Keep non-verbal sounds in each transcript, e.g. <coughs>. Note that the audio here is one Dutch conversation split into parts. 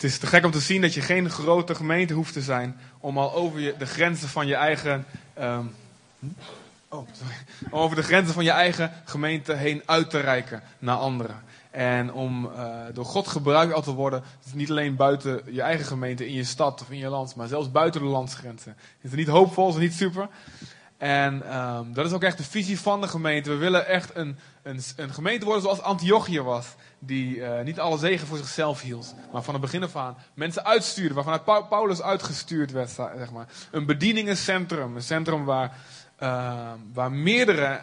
Het is te gek om te zien dat je geen grote gemeente hoeft te zijn om al over je, de grenzen van je eigen. ehm, hm? oh, sorry. Om over de grenzen van je eigen gemeente heen uit te reiken naar anderen. En om eh, door God gebruikt al te worden, dus niet alleen buiten je eigen gemeente, in je stad of in je land, maar zelfs buiten de landsgrenzen. Is het niet hoopvol? Is het niet super? En ehm, dat is ook echt de visie van de gemeente. We willen echt een, een, een gemeente worden zoals Antiochië was. Die eh, niet alle zegen voor zichzelf hield. Maar van het begin af aan mensen uitstuurde. Waarvan Pau- Paulus uitgestuurd werd. Zeg maar. Een bedieningencentrum. Een centrum waar, ehm, waar meerdere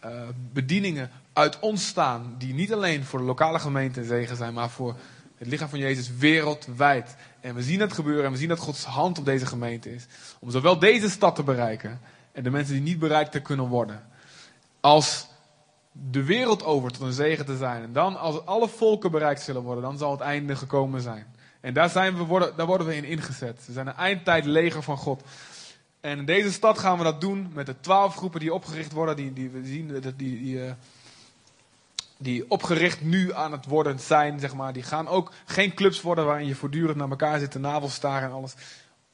eh, bedieningen uit ontstaan. Die niet alleen voor de lokale gemeente een zegen zijn. Maar voor het lichaam van Jezus wereldwijd. En we zien het gebeuren. En we zien dat Gods hand op deze gemeente is. Om zowel deze stad te bereiken. En de mensen die niet bereikt kunnen worden. Als de wereld over tot een zegen te zijn. En dan, als alle volken bereikt zullen worden, dan zal het einde gekomen zijn. En daar, zijn we, worden, daar worden we in ingezet. We zijn een eindtijd leger van God. En in deze stad gaan we dat doen met de twaalf groepen die opgericht worden. Die, die we zien, dat die, die, eh, die opgericht nu aan het worden zijn, zeg maar. Die gaan ook geen clubs worden waarin je voortdurend naar elkaar zit te navelstaren en alles.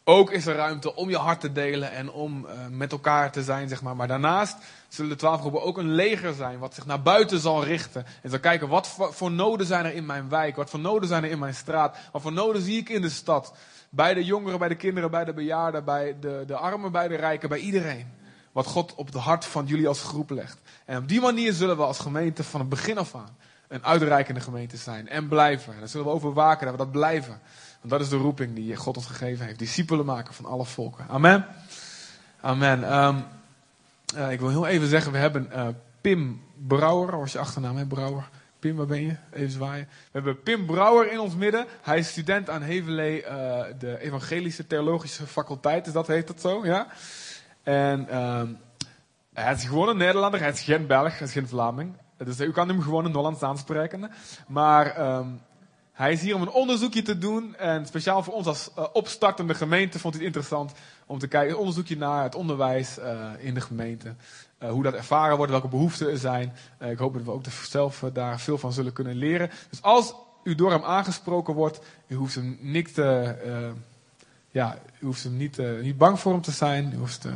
Ook is er ruimte om je hart te delen en om eh, met elkaar te zijn, zeg maar. Maar daarnaast zullen de twaalf groepen ook een leger zijn, wat zich naar buiten zal richten. En zal kijken, wat voor, noden zijn er in mijn wijk? Wat voor noden zijn er in mijn straat? Wat voor noden zie ik in de stad? Bij de jongeren, bij de kinderen, bij de bejaarden, bij de, de armen, bij de rijken, bij iedereen. Wat God op het hart van jullie als groep legt. En op die manier zullen we als gemeente van het begin af aan een uitreikende gemeente zijn. En blijven. En daar zullen we over waken, dat we dat blijven. Dat is de roeping die God ons gegeven heeft. Discipelen maken van alle volken. Amen. Amen. Ehm, eh, ik wil heel even zeggen, we hebben eh, Pim Brouwer, was je achternaam hè, Brouwer? Pim, waar ben je? Even zwaaien. We hebben Pim Brouwer in ons midden. Hij is student aan Hevelee, eh, de Evangelische Theologische Faculteit. Is dat, heet dat zo? Ja. En ehm, hij is gewoon een Nederlander, hij is geen Belg, hij is geen Vlaming. Dus u kan hem gewoon in Hollands aanspreken. Maar ehm, hij is hier om een onderzoekje te doen. En speciaal voor ons als eh, opstartende gemeente vond hij het interessant om te kijken. Een onderzoekje naar het onderwijs eh, in de gemeente. Eh, hoe dat ervaren wordt, welke behoeften er zijn. Ik hoop dat we ook zelf daar veel van zullen kunnen leren. Dus als u door hem aangesproken wordt, u hoeft hem niet, ja, u hoeft hem niet, niet bang voor hem te zijn. U hoeft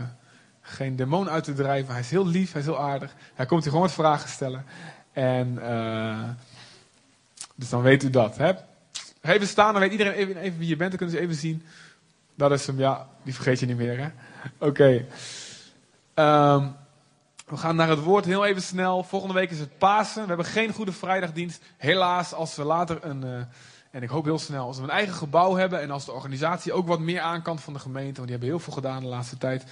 geen demon uit te drijven. Hij is heel lief, hij is heel aardig. Hij komt hier gewoon wat vragen stellen. En dus dan weet u dat. Hè? Even staan, dan weet iedereen even, even wie je bent. Dan kunnen ze even zien. Dat is hem, ja. Die vergeet je niet meer, hè? Oké. Ehm, we gaan naar het woord heel even snel. Volgende week is het Pasen. We hebben geen Goede Vrijdagdienst. Helaas, als we later een... eh, en ik hoop heel snel, als we een eigen gebouw hebben... en als de organisatie ook wat meer aan kan van de gemeente... want die hebben heel veel gedaan de laatste tijd...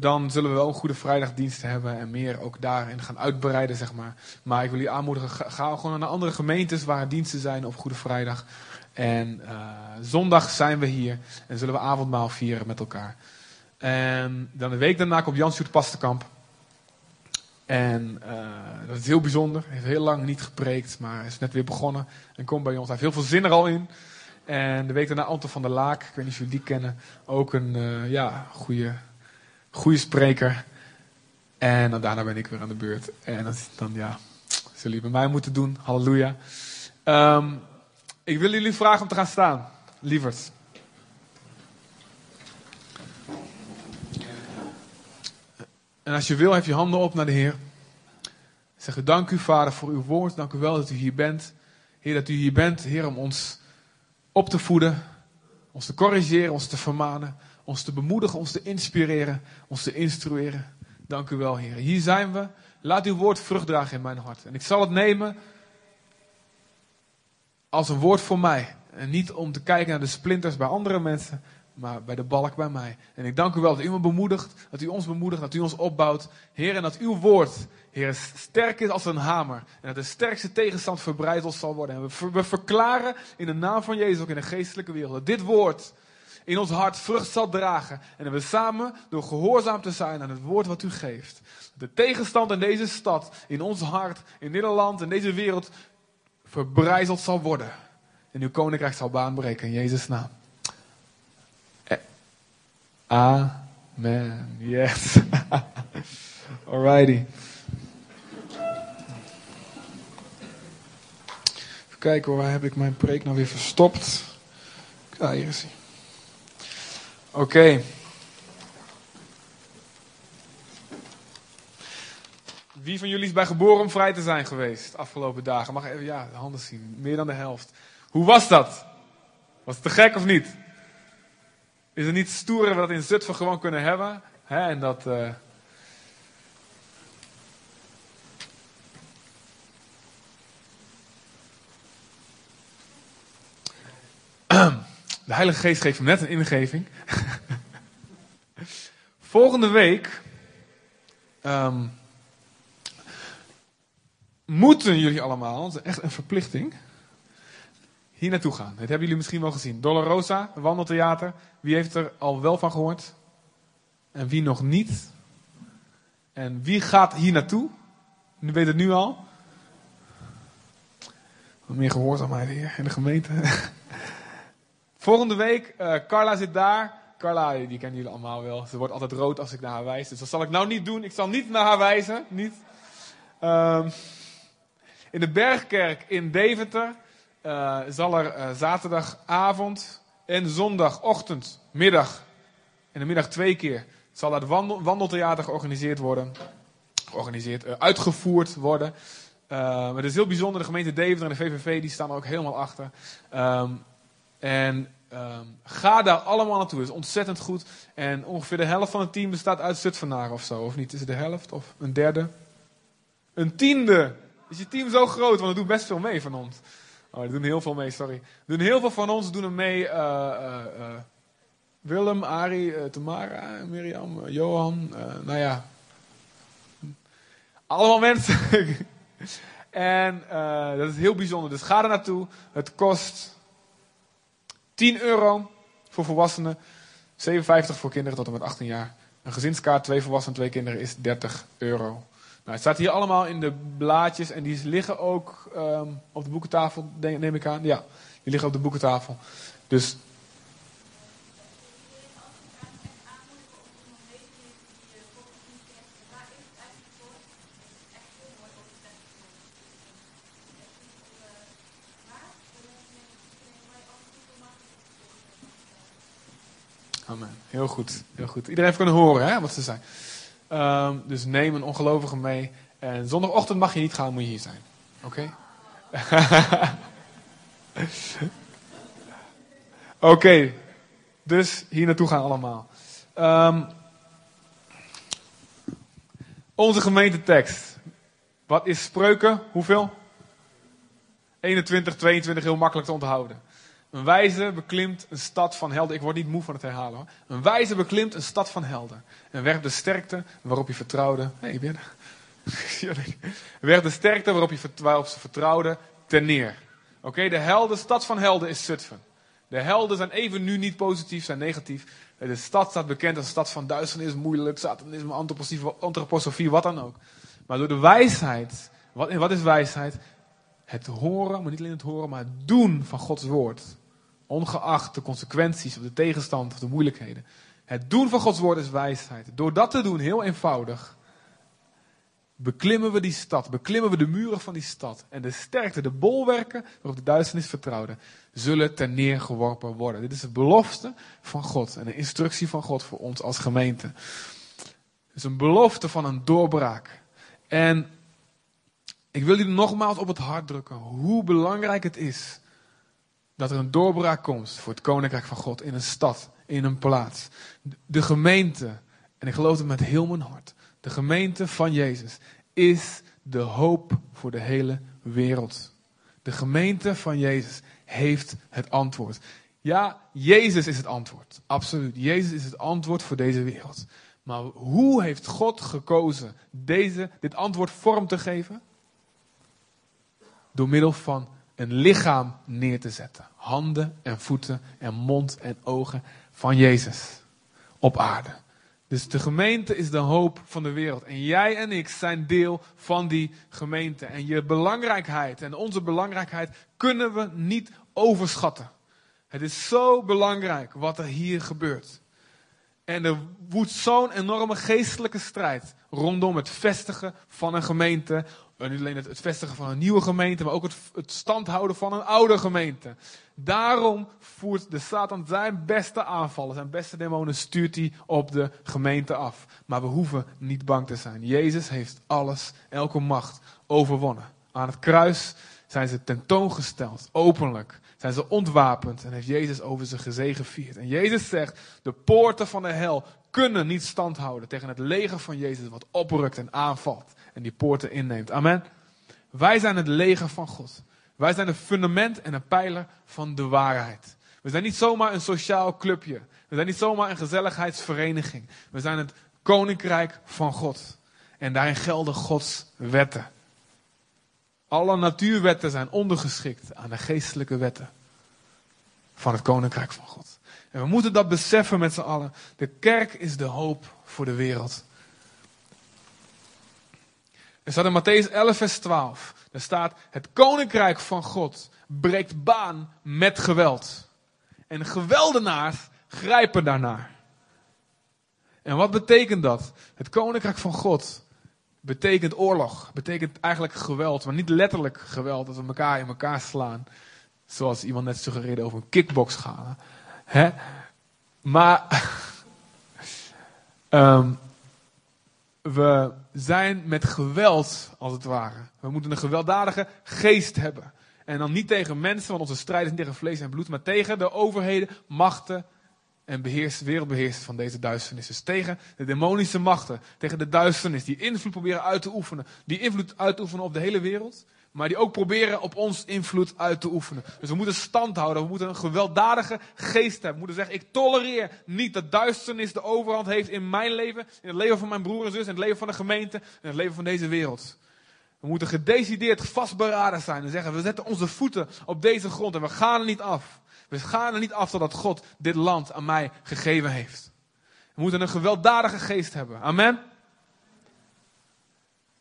dan zullen we wel een Goede Vrijdagdienst hebben... en meer ook daarin gaan uitbreiden, zeg maar. Maar ik wil jullie aanmoedigen, ga, ga gewoon naar andere gemeentes... waar diensten zijn op Goede Vrijdag... En eh, zondag zijn we hier en zullen we avondmaal vieren met elkaar. En dan de week daarna komt Jan Sjoerd Pastenkamp. En eh, dat is heel bijzonder. Hij heeft heel lang niet gepreekt, maar is net weer begonnen. En komt bij ons. Hij heeft heel veel zin er al in. En de week daarna Anton van der Laak. Ik weet niet of jullie die kennen. Ook een eh, ja, goede, goede spreker. En dan daarna ben ik weer aan de beurt. En dat dan ja, zullen jullie bij mij moeten doen. Halleluja. Ehm, ik wil jullie vragen om te gaan staan, lieverd. En als je wil, hef je handen op naar de Heer. Zeg u dank u, Vader, voor uw woord. Dank u wel dat u hier bent. Heer, dat u hier bent, Heer, om ons op te voeden, ons te corrigeren, ons te vermanen, ons te bemoedigen, ons te inspireren, ons te instrueren. Dank u wel, Heer. Hier zijn we. Laat uw woord vrucht dragen in mijn hart. En ik zal het nemen als een woord voor mij. En niet om te kijken naar de splinters bij andere mensen, maar bij de balk bij mij. En ik dank u wel dat u me bemoedigt, dat u ons bemoedigt, dat u ons opbouwt. Heer, en dat uw woord, Heer, sterk is als een hamer. En dat de sterkste tegenstand verbrijzeld zal worden. En we verklaren in de naam van Jezus, ook in de geestelijke wereld, dat dit woord in ons hart vrucht zal dragen. En dat we samen, door gehoorzaam te zijn aan het woord wat u geeft, de tegenstand in deze stad, in ons hart, in dit land, in deze wereld, verbrijzeld zal worden. En uw koninkrijk zal baanbreken in Jezus' naam. Eh, Amen. Yes. <laughs> Alrighty. Even kijken waar heb ik mijn preek nou weer verstopt? Ja, hier is hij. Oké. Wie van jullie is bij geboren om vrij te zijn geweest de afgelopen dagen? Mag even ja, de handen zien. Meer dan de helft. Hoe was dat? Was het te gek of niet? Is het niet stoer dat we dat in Zutphen gewoon kunnen hebben? En dat... Uh... <clears throat> De Heilige Geest geeft hem net een ingeving. <laughs> Volgende week um, moeten jullie allemaal, het is echt een verplichting, hier naartoe gaan. Dat hebben jullie misschien wel gezien. Dolorosa, wandeltheater. Wie heeft er al wel van gehoord? En wie nog niet? En wie gaat hier naartoe? Nu weet het nu al. Meer gehoorzaamheid hier in de gemeente. <laughs> Volgende week, uh, Carla zit daar. Carla, die kennen jullie allemaal wel. Ze wordt altijd rood als ik naar haar wijs. Dus dat zal ik nou niet doen. Ik zal niet naar haar wijzen. Niet. Um, in de Bergkerk in Deventer uh, zal er uh, zaterdagavond en zondagochtend, middag, en de middag twee keer, zal het wandel, wandeltheater georganiseerd worden. Georganiseerd, uh, uitgevoerd worden. het is heel bijzonder, de gemeente Deventer en de VVV die staan er ook helemaal achter. Um, en um, ga daar allemaal naartoe. Het is ontzettend goed. En ongeveer de helft van het team bestaat uit Zutphenaren of zo. Of niet? Is het de helft of een derde? Een tiende. Is je team zo groot? Want het doet best veel mee van ons. Oh, er doen heel veel mee, sorry. Doen heel veel van ons doen er mee. Uh, uh, uh, Willem, Arie, Tamara, Mirjam, Johan. nou ja. Allemaal mensen. <laughs> en dat is heel bijzonder. Dus ga er naartoe. Het kost 10 euro voor volwassenen, 57 voor kinderen tot en met 18 jaar. Een gezinskaart, twee volwassenen, twee kinderen is 30 euro. Nou, het staat hier allemaal in de blaadjes en die liggen ook um, op de boekentafel, neem ik aan. Ja, die liggen op de boekentafel. Dus Amen. Heel goed, heel goed. Iedereen heeft kunnen horen hè, wat ze zijn. Um, dus neem een ongelovige mee. En zondagochtend mag je niet gaan, moet je hier zijn. Oké? <laughs> Oké, dus hier naartoe gaan allemaal. Um, onze gemeentetekst. Wat is spreuken? Hoeveel? 21, 22, heel makkelijk te onthouden. Een wijze beklimt een stad van helden. Ik word niet moe van het herhalen hoor. Een wijze beklimt een stad van helden. En werpt de sterkte waarop je vertrouwde. Hé, hey, ben <laughs> er. werpt de sterkte waarop, je, waarop ze vertrouwde ten neer. Oké, de helden, stad van helden is Zutphen. De helden zijn even nu niet positief, zijn negatief. De stad staat bekend als stad van duisternis, moeilijk, satanisme, antroposofie, wat dan ook. Maar door de wijsheid, wat, wat is wijsheid? Het horen, maar niet alleen het horen, maar het doen van Gods woord. Ongeacht de consequenties of de tegenstand of de moeilijkheden. Het doen van Gods woord is wijsheid. Door dat te doen, heel eenvoudig, beklimmen we die stad, beklimmen we de muren van die stad. En de sterkte, de bolwerken waarop de duisternis vertrouwde, zullen ten neer geworpen worden. Dit is de belofte van God en een instructie van God voor ons als gemeente. Het is een belofte van een doorbraak. En ik wil jullie nogmaals op het hart drukken hoe belangrijk het is dat er een doorbraak komt voor het koninkrijk van God in een stad, in een plaats. De gemeente, en ik geloof het met heel mijn hart, de gemeente van Jezus is de hoop voor de hele wereld. De gemeente van Jezus heeft het antwoord. Ja, Jezus is het antwoord. Absoluut. Jezus is het antwoord voor deze wereld. Maar hoe heeft God gekozen deze, dit antwoord vorm te geven? Door middel van een lichaam neer te zetten. Handen en voeten en mond en ogen van Jezus op aarde. Dus de gemeente is de hoop van de wereld. En jij en ik zijn deel van die gemeente. En je belangrijkheid en onze belangrijkheid kunnen we niet overschatten. Het is zo belangrijk wat er hier gebeurt. En er woedt zo'n enorme geestelijke strijd rondom het vestigen van een gemeente. En niet alleen het, vestigen van een nieuwe gemeente, maar ook het, het standhouden van een oude gemeente. Daarom voert de Satan zijn beste aanvallen, zijn beste demonen stuurt hij op de gemeente af. Maar we hoeven niet bang te zijn. Jezus heeft alles, elke macht overwonnen. Aan het kruis zijn ze tentoongesteld, openlijk. Zijn ze ontwapend en heeft Jezus over ze gezegevierd. En Jezus zegt, de poorten van de hel kunnen niet standhouden tegen het leger van Jezus wat oprukt en aanvalt. En die poorten inneemt. Amen. Wij zijn het leger van God. Wij zijn een fundament en een pijler van de waarheid. We zijn niet zomaar een sociaal clubje. We zijn niet zomaar een gezelligheidsvereniging. We zijn het koninkrijk van God. En daarin gelden Gods wetten. Alle natuurwetten zijn ondergeschikt aan de geestelijke wetten van het koninkrijk van God. En we moeten dat beseffen met z'n allen. De kerk is de hoop voor de wereld. Er staat in Matthäus 11, vers 12. Daar staat: Het koninkrijk van God breekt baan met geweld. En geweldenaars grijpen daarnaar. En wat betekent dat? Het koninkrijk van God betekent oorlog. Betekent eigenlijk geweld. Maar niet letterlijk geweld, dat we elkaar in elkaar slaan. Zoals iemand net suggereerde over een kickboxschalen. Hè? Maar um, <laughs> we zijn met geweld, als het ware. We moeten een gewelddadige geest hebben. En dan niet tegen mensen, want onze strijd is niet tegen vlees en bloed, maar tegen de overheden, machten en beheers, wereldbeheersers van deze duisternis. Dus tegen de demonische machten, tegen de duisternis, die invloed proberen uit te oefenen. Die invloed uit te oefenen op de hele wereld, maar die ook proberen op ons invloed uit te oefenen. Dus we moeten stand houden, we moeten een gewelddadige geest hebben. We moeten zeggen, ik tolereer niet dat duisternis de overhand heeft in mijn leven, in het leven van mijn broer en zus, in het leven van de gemeente, in het leven van deze wereld. We moeten gedecideerd vastberaden zijn en zeggen, we zetten onze voeten op deze grond en we gaan er niet af. We gaan er niet af totdat God dit land aan mij gegeven heeft. We moeten een gewelddadige geest hebben. Amen.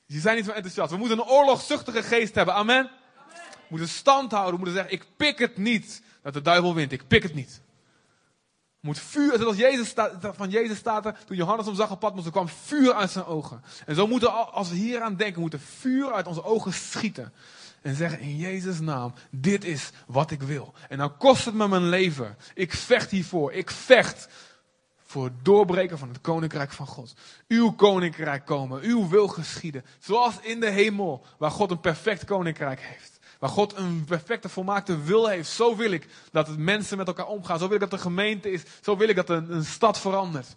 Je zijn niet zo enthousiast. We moeten een oorlogzuchtige geest hebben. Amen. We moeten stand houden. We moeten zeggen, ik pik het niet dat de duivel wint. Ik pik het niet. Moet vuur, zoals Jezus van Jezus staat er, toen Johannes hem zag op pad, er kwam vuur uit zijn ogen. En zo moeten, als we hier aan denken, moeten vuur uit onze ogen schieten. En zeggen in Jezus' naam, dit is wat ik wil. En dan kost het me mijn leven. Ik vecht hiervoor. Ik vecht voor het doorbreken van het koninkrijk van God. Uw koninkrijk komen, uw wil geschieden. Zoals in de hemel, waar God een perfect koninkrijk heeft. Waar God een perfecte, volmaakte wil heeft. Zo wil ik dat het mensen met elkaar omgaan. Zo wil ik dat de gemeente is. Zo wil ik dat een, een stad verandert.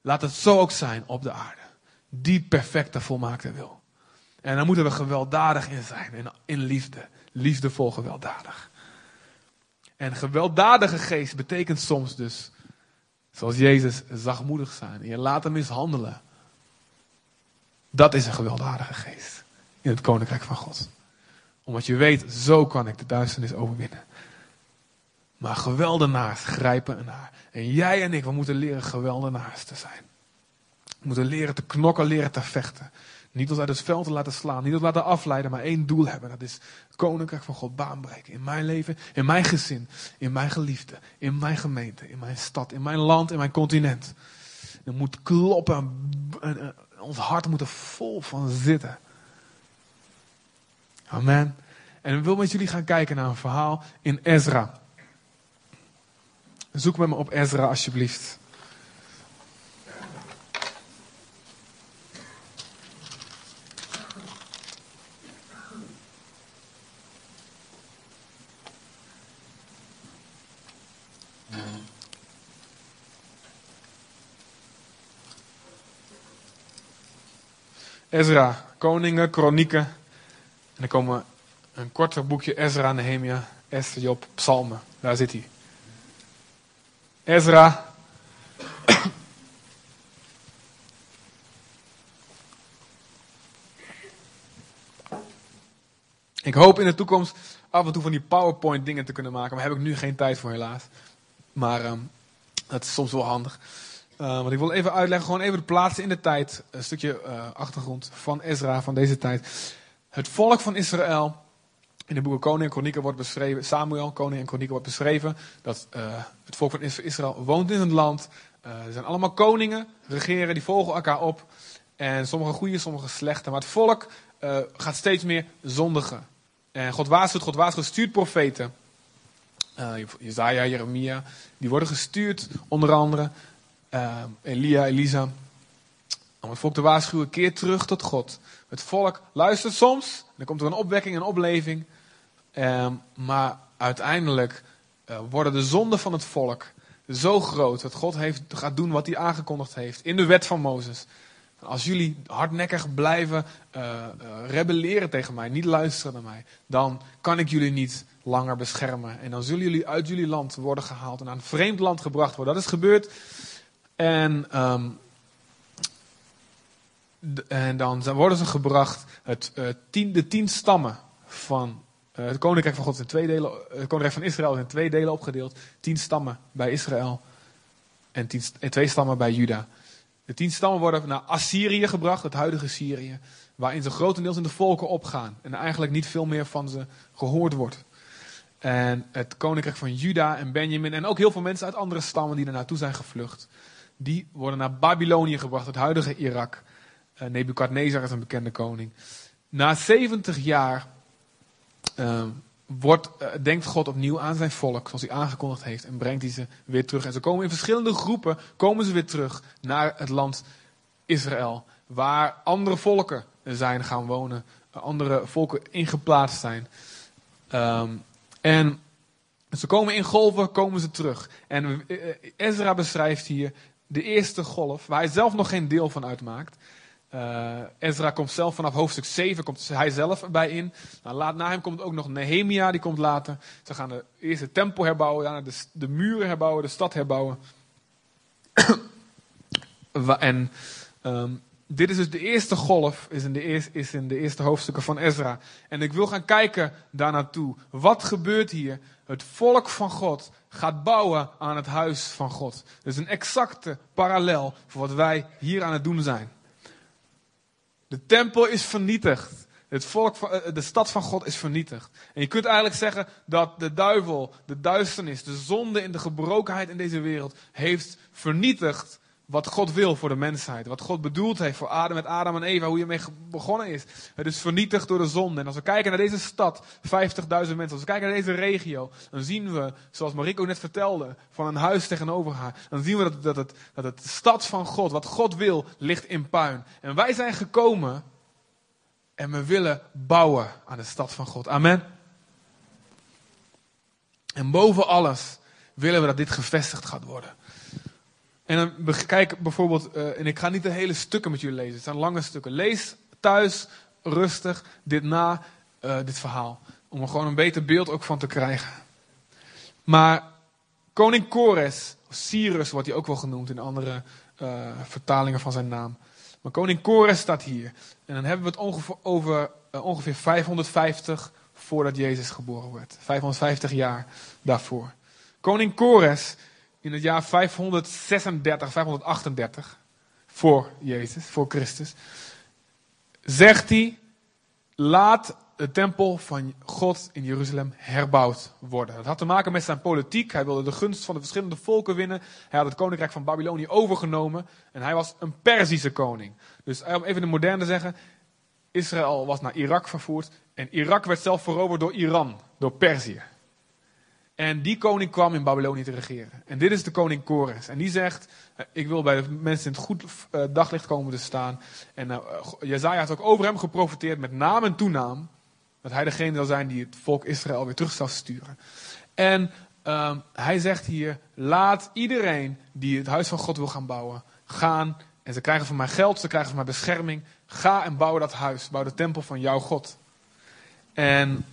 Laat het zo ook zijn op de aarde. Die perfecte, volmaakte wil. En daar moeten we gewelddadig in zijn. En in liefde. Liefdevol gewelddadig. En gewelddadige geest betekent soms dus Zoals Jezus zachtmoedig zijn. Je laten mishandelen. Dat is een gewelddadige geest. In het koninkrijk van God. Omdat je weet, zo kan ik de duisternis overwinnen. Maar geweldenaars grijpen ernaar. En jij en ik, we moeten leren geweldenaars te zijn. We moeten leren te knokken, leren te vechten. Niet ons uit het veld te laten slaan, niet ons laten afleiden, maar één doel hebben. Dat is koninkrijk van God baanbreken. In mijn leven, in mijn gezin, in mijn geliefde, in mijn gemeente, in mijn stad, in mijn land, in mijn continent. Er moet kloppen en, ons hart moet er vol van zitten. Amen. En ik wil met jullie gaan kijken naar een verhaal in Ezra. Zoek met me op Ezra alsjeblieft. Ezra, Koningen, Kronieken. En dan komen een korter boekje Ezra, Nehemia, Esther, Job, Psalmen. Daar zit hij. Ezra. Ik hoop in de toekomst af en toe van die PowerPoint dingen te kunnen maken. Maar heb ik nu geen tijd voor helaas. Maar um, dat is soms wel handig. Uh, want ik wil even uitleggen, gewoon even de plaatsen in de tijd. Een stukje uh, achtergrond van Ezra, van deze tijd. Het volk van Israël. In de boeken Koning en Kronieken wordt beschreven. Samuel, Koning en Kronieken wordt beschreven. Dat uh, het volk van Israël woont in een land. Er zijn allemaal koningen, regeren, die volgen elkaar op. En sommige goede, sommige slechte. Maar het volk gaat steeds meer zondigen. En God waarschuwt, God waarschuwt, stuurt profeten. Jezaja, Jeremia, die worden gestuurd, onder andere. Elia, Elisa. Om het volk te waarschuwen, keer terug tot God. Het volk luistert soms, dan komt er een opwekking en opleving. Ehm, maar uiteindelijk uh, worden de zonden van het volk zo groot dat God heeft, gaat doen wat hij aangekondigd heeft in de wet van Mozes. Als jullie hardnekkig blijven uh, uh, rebelleren tegen mij, niet luisteren naar mij, dan kan ik jullie niet langer beschermen. En dan zullen jullie uit jullie land worden gehaald en naar een vreemd land gebracht worden. Dat is gebeurd. En, um, en dan worden ze gebracht, het, tien, de tien stammen van uh, het koninkrijk van God in twee delen, het koninkrijk van Israël is in twee delen opgedeeld. Tien stammen bij Israël en, tien, en twee stammen bij Juda. De tien stammen worden naar Assyrië gebracht, het huidige Syrië, waarin ze grotendeels in de volken opgaan en eigenlijk niet veel meer van ze gehoord wordt. En het koninkrijk van Juda en Benjamin en ook heel veel mensen uit andere stammen die er naartoe zijn gevlucht, die worden naar Babylonië gebracht, het huidige Irak. Uh, Nebukadnezar is een bekende koning. Na 70 jaar uh, wordt, uh, denkt God opnieuw aan zijn volk, zoals hij aangekondigd heeft, en brengt hij ze weer terug. En ze komen in verschillende groepen, komen ze weer terug naar het land Israël, waar andere volken zijn gaan wonen, andere volken ingeplaatst zijn. Um, en ze komen in golven, komen ze terug. En uh, Ezra beschrijft hier de eerste golf, waar hij zelf nog geen deel van uitmaakt. Uh, Ezra komt zelf vanaf hoofdstuk 7, komt hij zelf bij in. Nou, laat, na hem komt ook nog Nehemia, die komt later. Ze gaan de eerste tempel herbouwen, daarna de, de muren herbouwen, de stad herbouwen. <coughs> en um, dit is dus de eerste golf, is in de, eerste, is in de eerste hoofdstukken van Ezra. En ik wil gaan kijken daar naartoe. Wat gebeurt hier? Het volk van God gaat bouwen aan het huis van God. Dus een exacte parallel voor wat wij hier aan het doen zijn. De tempel is vernietigd. Het volk van, eh, de stad van God is vernietigd. En je kunt eigenlijk zeggen dat de duivel, de duisternis, de zonde in de gebrokenheid in deze wereld heeft vernietigd wat God wil voor de mensheid. Wat God bedoeld heeft voor Adam met Adam en Eva, hoe je mee begonnen is. Het is vernietigd door de zonde. En als we kijken naar deze stad, 50.000 mensen, als we kijken naar deze regio, dan zien we, zoals Mariko net vertelde, van een huis tegenover haar. Dan zien we dat, dat, het, dat het stad van God, wat God wil, ligt in puin. En wij zijn gekomen en we willen bouwen aan de stad van God. Amen. En boven alles willen we dat dit gevestigd gaat worden. En dan kijk bijvoorbeeld, uh, en ik ga niet de hele stukken met jullie lezen, het zijn lange stukken. Lees thuis rustig dit na, uh, dit verhaal. Om er gewoon een beter beeld ook van te krijgen. Maar koning Kores, of Cyrus wordt hij ook wel genoemd in andere uh, vertalingen van zijn naam. Maar koning Kores staat hier. En dan hebben we het ongeveer over ongeveer 550 voordat Jezus geboren werd. 550 jaar daarvoor. Koning Kores in het jaar 536, 538 voor Jezus, voor Christus, zegt hij: laat de tempel van God in Jeruzalem herbouwd worden. Dat had te maken met zijn politiek. Hij wilde de gunst van de verschillende volken winnen. Hij had het koninkrijk van Babylonië overgenomen. En hij was een Perzische koning. Dus om even de moderne te zeggen. Israël was naar Irak vervoerd. En Irak werd zelf veroverd door Iran, door Perzië. En die koning kwam in Babylonië te regeren. En dit is de koning Kores. En die zegt, eh, ik wil bij de mensen in het goed uh, daglicht komen te staan. En uh, had ook over hem geprofiteerd met naam en toenaam. Dat hij degene zal zijn die het volk Israël weer terug zal sturen. En uh, hij zegt hier, laat iedereen die het huis van God wil gaan bouwen, gaan. En ze krijgen van mij geld, ze krijgen van mij bescherming. Ga en bouw dat huis, bouw de tempel van jouw God. En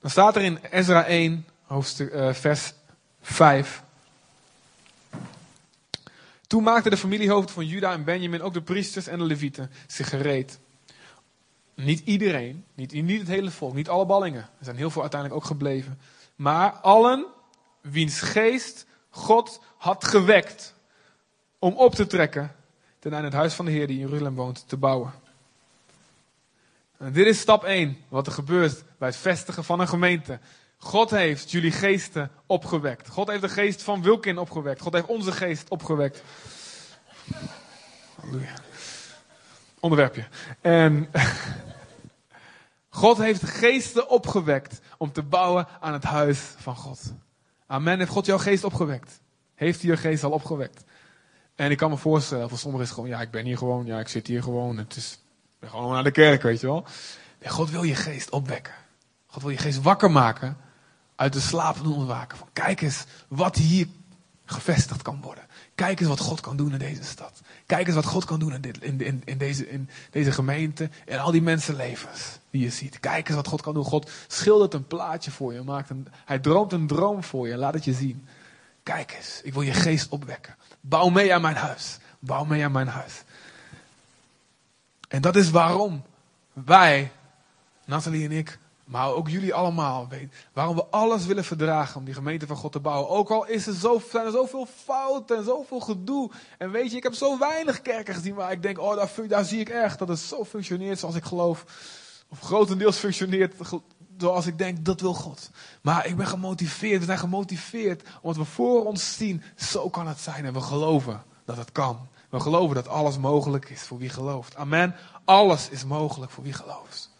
Dan staat er in Ezra 1, hoofdstuk, uh, vers 5. Toen maakten de familiehoofden van Juda en Benjamin, ook de priesters en de levieten, zich gereed. Niet iedereen, niet, niet het hele volk, niet alle ballingen. Er zijn heel veel uiteindelijk ook gebleven. Maar allen wiens geest God had gewekt om op te trekken ten einde het huis van de Heer die in Jeruzalem woont te bouwen. Dit is stap 1, wat er gebeurt bij het vestigen van een gemeente. God heeft jullie geesten opgewekt. God heeft de geest van Wilkin opgewekt. God heeft onze geest opgewekt. Halleluja. Onderwerpje. En <laughs> God heeft geesten opgewekt om te bouwen aan het huis van God. Amen. Heeft God jouw geest opgewekt? Heeft hij je geest al opgewekt? En ik kan me voorstellen, voor sommigen is het gewoon, ja, ik ben hier gewoon, ja, ik zit hier gewoon. Het is, ben gewoon naar de kerk, weet je wel. God wil je geest opwekken. God wil je geest wakker maken uit de slaap doen ontwaken. Van kijk eens wat hier gevestigd kan worden. Kijk eens wat God kan doen in deze stad. Kijk eens wat God kan doen in, dit, in, in, deze, in deze gemeente. En al die mensenlevens die je ziet. Kijk eens wat God kan doen. God schildert een plaatje voor je. Maakt een, hij droomt een droom voor je. Laat het je zien. Kijk eens, ik wil je geest opwekken. Bouw mee aan mijn huis. Bouw mee aan mijn huis. En dat is waarom wij, Nathalie en ik, maar ook jullie allemaal weten waarom we alles willen verdragen om die gemeente van God te bouwen. Ook al is er zo, zijn er zoveel fouten en zoveel gedoe. En weet je, ik heb zo weinig kerken gezien waar ik denk, oh daar, daar zie ik echt dat het zo functioneert zoals ik geloof. Of grotendeels functioneert zoals ik denk, dat wil God. Maar ik ben gemotiveerd, we zijn gemotiveerd omdat we voor ons zien, zo kan het zijn. En we geloven dat het kan. We geloven dat alles mogelijk is voor wie gelooft. Amen. Alles is mogelijk voor wie gelooft.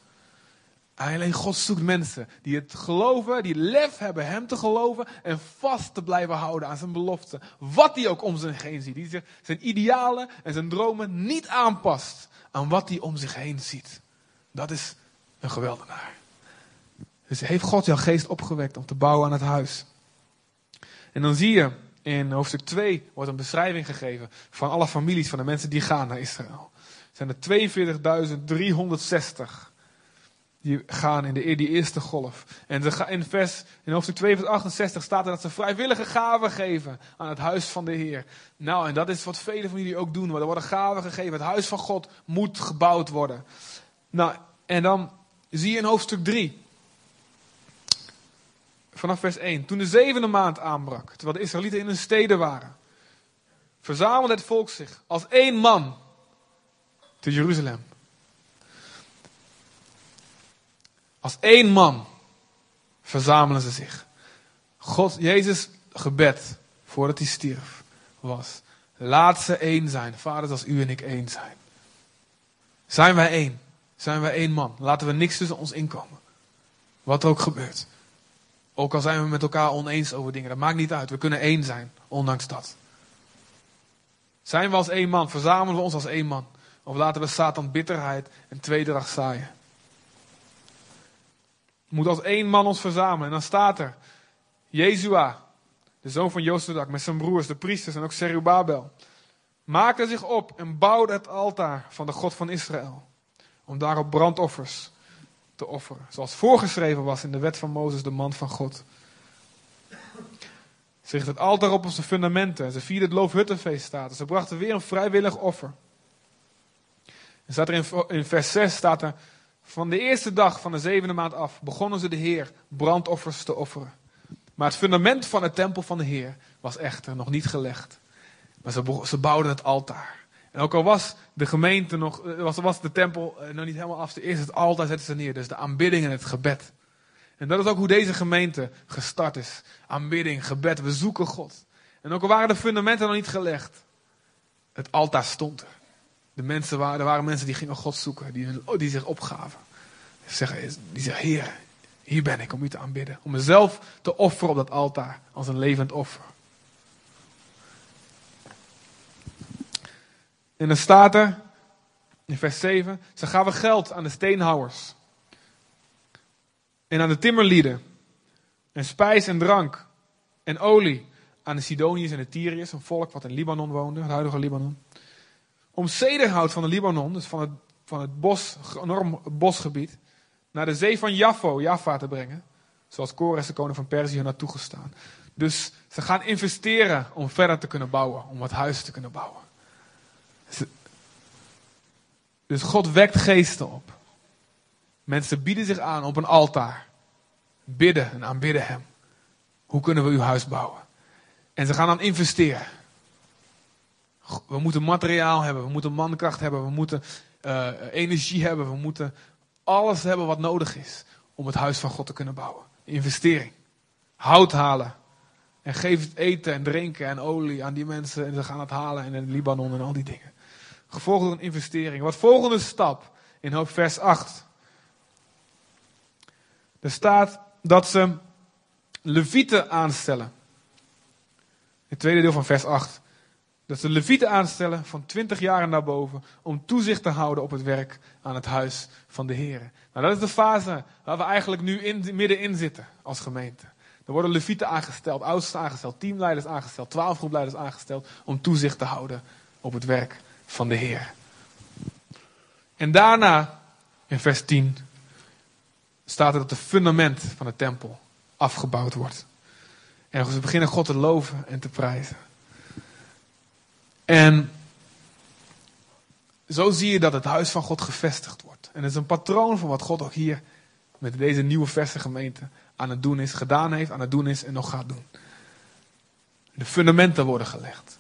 Alleen God zoekt mensen die het geloven, die lef hebben hem te geloven en vast te blijven houden aan zijn belofte. Wat hij ook om zich heen ziet. Die zich zijn idealen en zijn dromen niet aanpast aan wat hij om zich heen ziet. Dat is een geweldenaar. Dus heeft God jouw geest opgewekt om te bouwen aan het huis. En dan zie je in hoofdstuk 2 wordt een beschrijving gegeven van alle families van de mensen die gaan naar Israël. Er zijn er 42.360 die gaan in de, die eerste golf. En in, vers, in hoofdstuk 2, vers 68 staat er dat ze vrijwillige gaven geven aan het huis van de Heer. Nou, en dat is wat velen van jullie ook doen. Er worden gaven gegeven. Het huis van God moet gebouwd worden. Nou, en dan zie je in hoofdstuk 3. Vanaf vers 1. Toen de zevende maand aanbrak, terwijl de Israëlieten in hun steden waren, verzamelde het volk zich als één man te Jeruzalem. Als één man verzamelen ze zich. God, Jezus gebed, voordat hij stierf, was: laat ze één zijn. Vader, zoals u en ik één zijn. Zijn wij één? Zijn wij één man? Laten we niks tussen ons inkomen. Wat er ook gebeurt. Ook al zijn we met elkaar oneens over dingen, dat maakt niet uit. We kunnen één zijn, ondanks dat. Zijn we als één man? Verzamelen we ons als één man? Of laten we Satan bitterheid en tweedracht zaaien? moet als één man ons verzamelen. En dan staat er, Jezua, de zoon van Jozadak, met zijn broers, de priesters en ook Serubabel, maakte zich op en bouwde het altaar van de God van Israël. Om daarop brandoffers te offeren. Zoals voorgeschreven was in de wet van Mozes, de man van God. Ze richtten het altaar op op zijn fundamenten. En ze vierden het loofhuttenfeest staat. Ze brachten weer een vrijwillig offer. En staat er in, vers 6 staat er. Van de eerste dag van de zevende maand af begonnen ze de Heer brandoffers te offeren. Maar het fundament van het tempel van de Heer was echter nog niet gelegd. Maar ze, ze bouwden het altaar. En ook al was de gemeente nog, eh, was, was de tempel eh, nog niet helemaal af, eerst het altaar zetten ze neer. Dus de aanbidding en het gebed. En dat is ook hoe deze gemeente gestart is. Aanbidding, gebed, we zoeken God. En ook al waren de fundamenten nog niet gelegd, het altaar stond er. De mensen waren, er waren mensen die gingen God zoeken, die, die zich opgaven. Die zeggen, die zeggen, Heer, hier ben ik om u te aanbidden. Om mezelf te offeren op dat altaar als een levend offer. En dan staat er in vers 7: Ze gaven geld aan de steenhouwers. En aan de timmerlieden. En spijs en drank. En olie aan de Sidoniërs en de Tyriërs, een volk wat in Libanon woonde, het huidige Libanon om cederhout van de Libanon, dus van het, van het bos, enorm bosgebied, naar de zee van Jaffo, Jaffa te brengen. Zoals Kores, de koning van Perzië, naartoe gestaan. Dus ze gaan investeren om verder te kunnen bouwen, om wat huizen te kunnen bouwen. Dus God wekt geesten op. Mensen bieden zich aan op een altaar. Bidden en aanbidden Hem. Hoe kunnen we uw huis bouwen? En ze gaan dan investeren. We moeten materiaal hebben, we moeten mankracht hebben, we moeten uh, energie hebben, we moeten alles hebben wat nodig is om het huis van God te kunnen bouwen. investering. Hout halen. En geef eten en drinken en olie aan die mensen. En ze gaan het halen in Libanon en al die dingen. Gevolgd door een investering. Wat volgende stap in hoofd vers 8. Er staat dat ze levieten aanstellen. Het tweede deel van vers 8. Dat ze levieten aanstellen van 20 jaar naar boven om toezicht te houden op het werk aan het huis van de Heer. Nou, dat is de fase waar we eigenlijk nu in, middenin zitten als gemeente. Er worden levieten aangesteld, oudsten aangesteld, teamleiders aangesteld, twaalfgroepleiders aangesteld om toezicht te houden op het werk van de Heer. En daarna, in vers 10, staat er dat de fundament van de tempel afgebouwd wordt. En ze beginnen God te loven en te prijzen. En zo zie je dat het huis van God gevestigd wordt. En het is een patroon van wat God ook hier met deze nieuwe verse gemeente aan het doen is, gedaan heeft, aan het doen is en nog gaat doen. De fundamenten worden gelegd.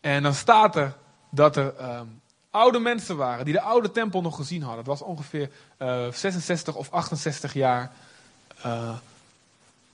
En dan staat er dat er ehm, oude mensen waren die de oude tempel nog gezien hadden. Het was ongeveer uh, eh, 66 of 68 jaar uh,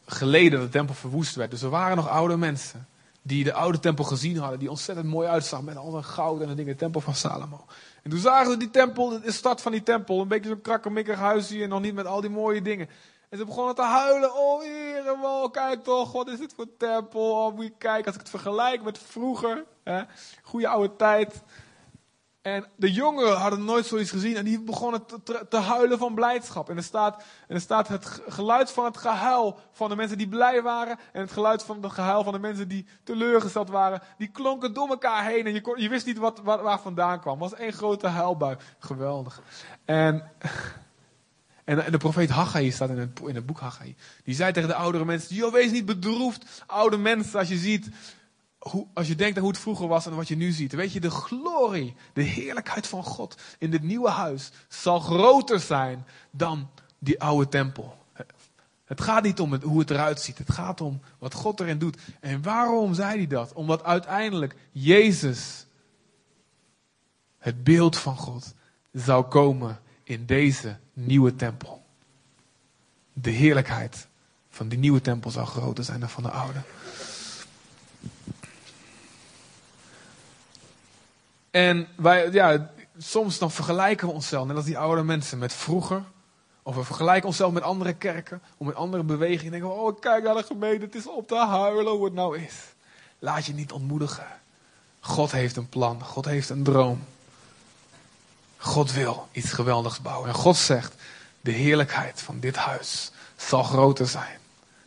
geleden dat de tempel verwoest werd. Dus er waren nog oude mensen die de oude tempel gezien hadden, die ontzettend mooi uitzag met al dat goud en de dingen, de tempel van Salomo. En toen zagen ze die tempel, de stad van die tempel, een beetje zo'n krakkemikkig huisje en nog niet met al die mooie dingen. En ze begonnen te huilen. Oh, heer, kijk toch, wat is dit voor tempel? Oh, moet kijken, als ik het vergelijk met vroeger, hè, goede oude tijd. En de jongeren hadden nooit zoiets gezien en die begonnen te, te, huilen van blijdschap. En er, staat, en er staat het geluid van het gehuil van de mensen die blij waren en het geluid van het gehuil van de mensen die teleurgesteld waren. Die klonken door elkaar heen en je, je wist niet wat, wat, waar vandaan kwam. Het was één grote huilbui. Geweldig. En, <laughs> en de profeet Haggai staat in het, in het boek Haggai. Die zei tegen de oudere mensen, joh, wees niet bedroefd, oude mensen, als je ziet hoe, als je denkt aan hoe het vroeger was en wat je nu ziet. Weet je, de glorie, de heerlijkheid van God in dit nieuwe huis zal groter zijn dan die oude tempel. Het gaat niet om hoe het eruit ziet. Het gaat om wat God erin doet. En waarom zei hij dat? Omdat uiteindelijk Jezus, het beeld van God, zou komen in deze nieuwe tempel. De heerlijkheid van die nieuwe tempel zou groter zijn dan van de oude. En wij, ja, soms dan vergelijken we onszelf, net als die oude mensen, met vroeger. Of we vergelijken onszelf met andere kerken, of met andere bewegingen. Denken we, oh kijk naar de gemeente, het is op te huilen hoe het nou is. Laat je niet ontmoedigen. God heeft een plan, God heeft een droom. God wil iets geweldigs bouwen. En God zegt, de heerlijkheid van dit huis zal groter zijn.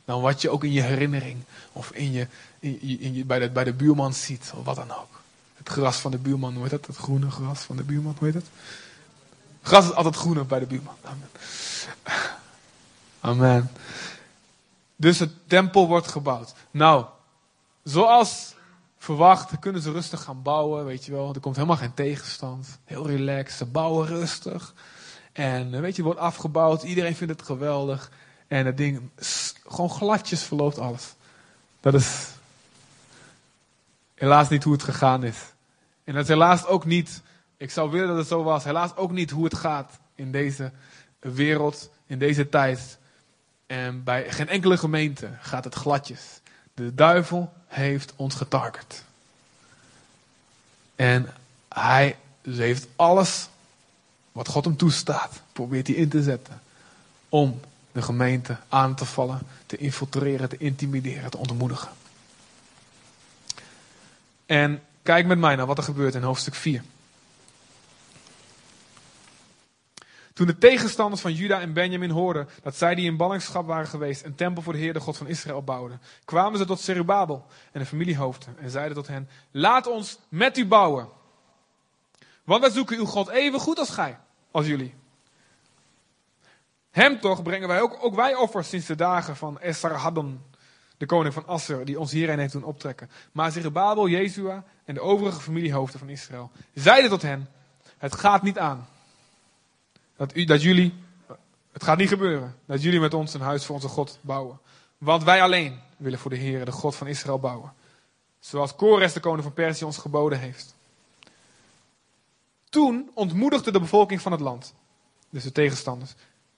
Dan wat je ook in je herinnering of in je, in, je, bij, de, bij de buurman ziet, of wat dan ook. Het gras van de buurman, hoe heet dat? Het groene gras van de buurman, hoe heet het? Gras is altijd groener bij de buurman. Amen. Amen. Dus het tempel wordt gebouwd. Nou, zoals verwacht kunnen ze rustig gaan bouwen, weet je wel. Er komt helemaal geen tegenstand. Heel relaxed, ze bouwen rustig. En weet je, wordt afgebouwd. Iedereen vindt het geweldig. En het ding, gewoon gladjes verloopt alles. Dat is helaas niet hoe het gegaan is. En dat is helaas ook niet, ik zou willen dat het zo was, helaas ook niet hoe het gaat in deze wereld, in deze tijd. En bij geen enkele gemeente gaat het gladjes. De duivel heeft ons getarget. En hij heeft alles wat God hem toestaat, probeert hij in te zetten. Om de gemeente aan te vallen, te infiltreren, te intimideren, te ontmoedigen. En Kijk met mij naar wat er gebeurt in hoofdstuk 4. Toen de tegenstanders van Juda en Benjamin hoorden dat zij die in ballingschap waren geweest een tempel voor de Heer, de God van Israël, bouwden, kwamen ze tot Zerubabel en de familiehoofden en zeiden tot hen, laat ons met u bouwen. Want wij zoeken uw God even goed als gij, als jullie. Hem toch brengen wij ook, ook wij offers sinds de dagen van Esarhaddon, de koning van Asser, die ons hierheen heeft doen optrekken. Maar Zerubabel, Jezua en de overige familiehoofden van Israël zeiden tot hen, het gaat niet aan. Dat, u, dat jullie, het gaat niet gebeuren, dat jullie met ons een huis voor onze God bouwen. Want wij alleen willen voor de Heer, de God van Israël, bouwen. Zoals Kores, de koning van Perzië, ons geboden heeft. Toen ontmoedigde de bevolking van het land, dus de tegenstanders.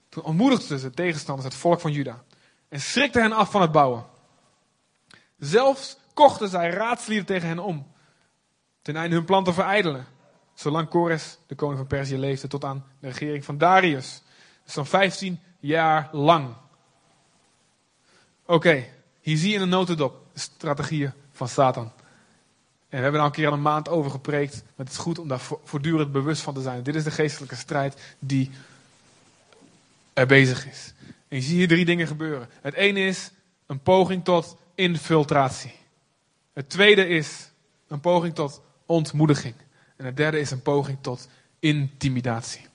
Toen ontmoedigden ze de tegenstanders, het volk van Juda. en schrikte hen af van het bouwen. Zelfs kochten zij raadslieden tegen hen om, ten einde hun plan te verijdelen. Zolang Kores, de koning van Perzië, leefde tot aan de regering van Darius. Dus dan 15 jaar lang. Oké, hier zie je in een notendop de strategieën van Satan. En we hebben daar een keer al een maand over gepreekt. Maar het is goed om daar voortdurend bewust van te zijn. Dit is de geestelijke strijd die er bezig is. En je ziet hier drie dingen gebeuren. Het ene is een poging tot infiltratie. Het tweede is een poging tot ontmoediging. En het derde is een poging tot intimidatie.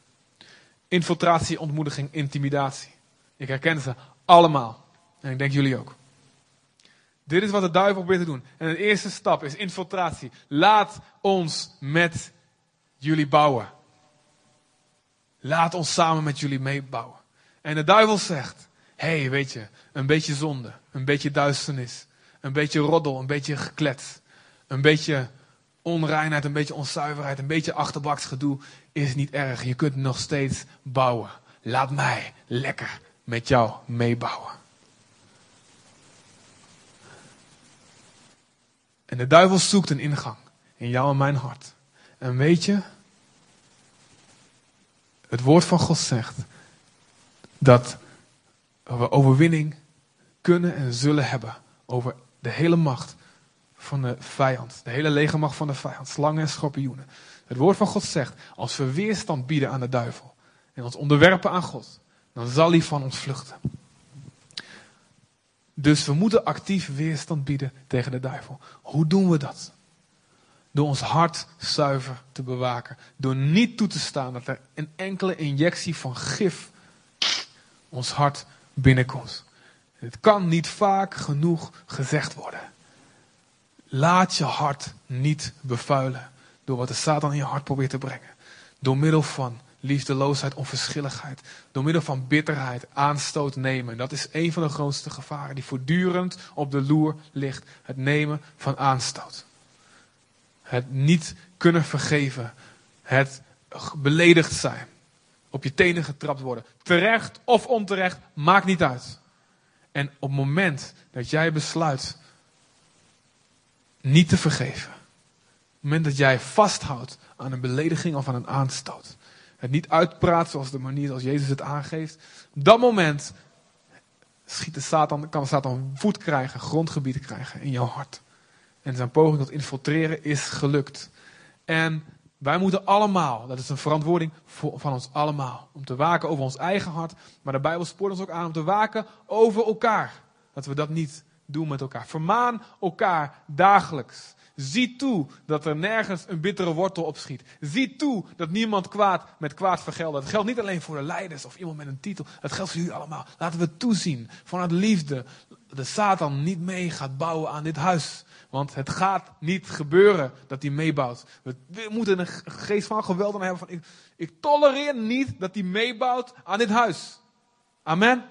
Infiltratie, ontmoediging, intimidatie. Ik herken ze allemaal. En ik denk jullie ook. Dit is wat de duivel probeert te doen. En de eerste stap is infiltratie. Laat ons met jullie bouwen. Laat ons samen met jullie meebouwen. En de duivel zegt: Hé, hey, weet je, een beetje zonde, een beetje duisternis, een beetje roddel, een beetje geklets, een beetje onreinheid, een beetje onzuiverheid, een beetje achterbaksgedoe is niet erg. Je kunt nog steeds bouwen. Laat mij lekker met jou meebouwen. En de duivel zoekt een ingang in jou en mijn hart. En weet je, het woord van God zegt dat we overwinning kunnen en zullen hebben over de hele macht van de vijand. De hele legermacht van de vijand. Slangen en schorpioenen. Het woord van God zegt, als we weerstand bieden aan de duivel en ons onderwerpen aan God, dan zal hij van ons vluchten. Dus we moeten actief weerstand bieden tegen de duivel. Hoe doen we dat? Door ons hart zuiver te bewaken. Door niet toe te staan dat er een enkele injectie van gif ons hart binnenkomt. Het kan niet vaak genoeg gezegd worden. Laat je hart niet bevuilen door wat de Satan in je hart probeert te brengen. Door middel van liefdeloosheid, onverschilligheid. Door middel van bitterheid, aanstoot nemen. Dat is een van de grootste gevaren die voortdurend op de loer ligt. Het nemen van aanstoot. Het niet kunnen vergeven. Het beledigd zijn. Op je tenen getrapt worden. Terecht of onterecht, maakt niet uit. En op het moment dat jij besluit niet te vergeven. Op het moment dat jij vasthoudt aan een belediging of aan een aanstoot. Het niet uitpraat zoals de manier zoals Jezus het aangeeft. Op dat moment schiet de Satan, kan Satan voet krijgen, grondgebied krijgen in jouw hart. En zijn poging tot infiltreren is gelukt. En wij moeten allemaal, dat is een verantwoording van ons allemaal, om te waken over ons eigen hart. Maar de Bijbel spoort ons ook aan om te waken over elkaar. Dat we dat niet doen met elkaar. Vermaan elkaar dagelijks. Zie toe dat er nergens een bittere wortel op schiet. Zie toe dat niemand kwaad met kwaad vergeldt. Het geldt niet alleen voor de leiders of iemand met een titel. Het geldt voor jullie allemaal. Laten we toezien vanuit liefde. De Satan niet mee gaat bouwen aan dit huis. Want het gaat niet gebeuren dat hij meebouwt. We moeten een geest van geweld hebben. Van, ik, ik tolereer niet dat hij meebouwt aan dit huis. Amen.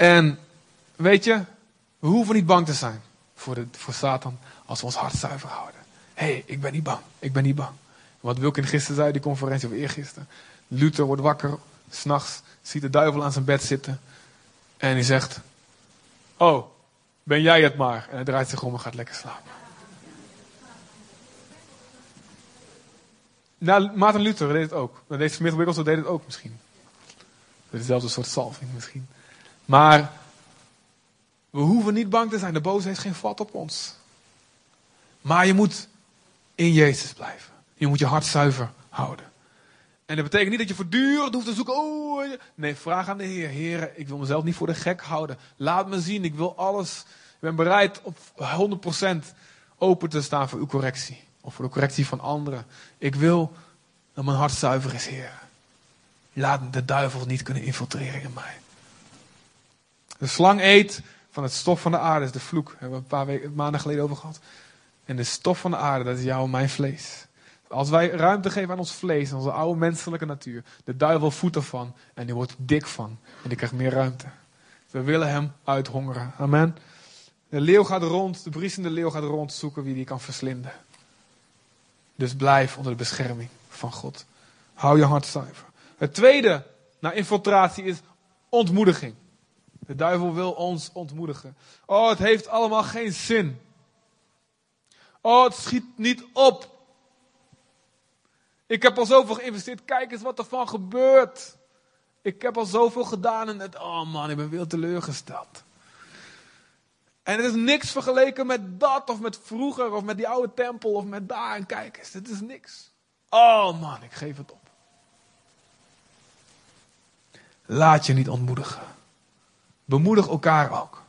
En weet je, we hoeven niet bang te zijn voor, voor Satan als we ons hart zuiver houden. Hé, hey, ik ben niet bang. Ik ben niet bang. Wat Wilkin gisteren zei, die conferentie of eergisteren. Luther wordt wakker, s'nachts, ziet de duivel aan zijn bed zitten. En hij zegt, oh, ben jij het maar. En hij draait zich om en gaat lekker slapen. Nou, Maarten Luther deed het ook. Deze Smith Wigglesworth deed het ook misschien. Dezelfde soort salving misschien. Maar we hoeven niet bang te zijn. De boze heeft geen vat op ons. Maar je moet in Jezus blijven. Je moet je hart zuiver houden. En dat betekent niet dat je voortdurend hoeft te zoeken. Oh, nee, vraag aan de Heer. Heer, ik wil mezelf niet voor de gek houden. Laat me zien. Ik wil alles. Ik ben bereid op 100% open te staan voor uw correctie. Of voor de correctie van anderen. Ik wil dat mijn hart zuiver is, Heer. Laat de duivel niet kunnen infiltreren in mij. De slang eet van het stof van de aarde, is de vloek. Daar hebben we een paar weken, maanden geleden over gehad. En de stof van de aarde, dat is jouw en mijn vlees. Als wij ruimte geven aan ons vlees, aan onze oude menselijke natuur, de duivel voedt ervan en die wordt dik van. En die krijgt meer ruimte. We willen hem uithongeren. Amen. De leeuw gaat rond, de briesende leeuw gaat rond zoeken wie die kan verslinden. Dus blijf onder de bescherming van God. Hou je hart zuiver. Het tweede naar infiltratie is ontmoediging. De duivel wil ons ontmoedigen. Oh, het heeft allemaal geen zin. Oh, het schiet niet op. Ik heb al zoveel geïnvesteerd. Kijk eens wat er van gebeurt. Ik heb al zoveel gedaan en het, oh man, ik ben weer teleurgesteld. En het is niks vergeleken met dat of met vroeger of met die oude tempel of met daar. En kijk eens, dit is niks. Oh man, ik geef het op. Laat je niet ontmoedigen. Bemoedig elkaar ook.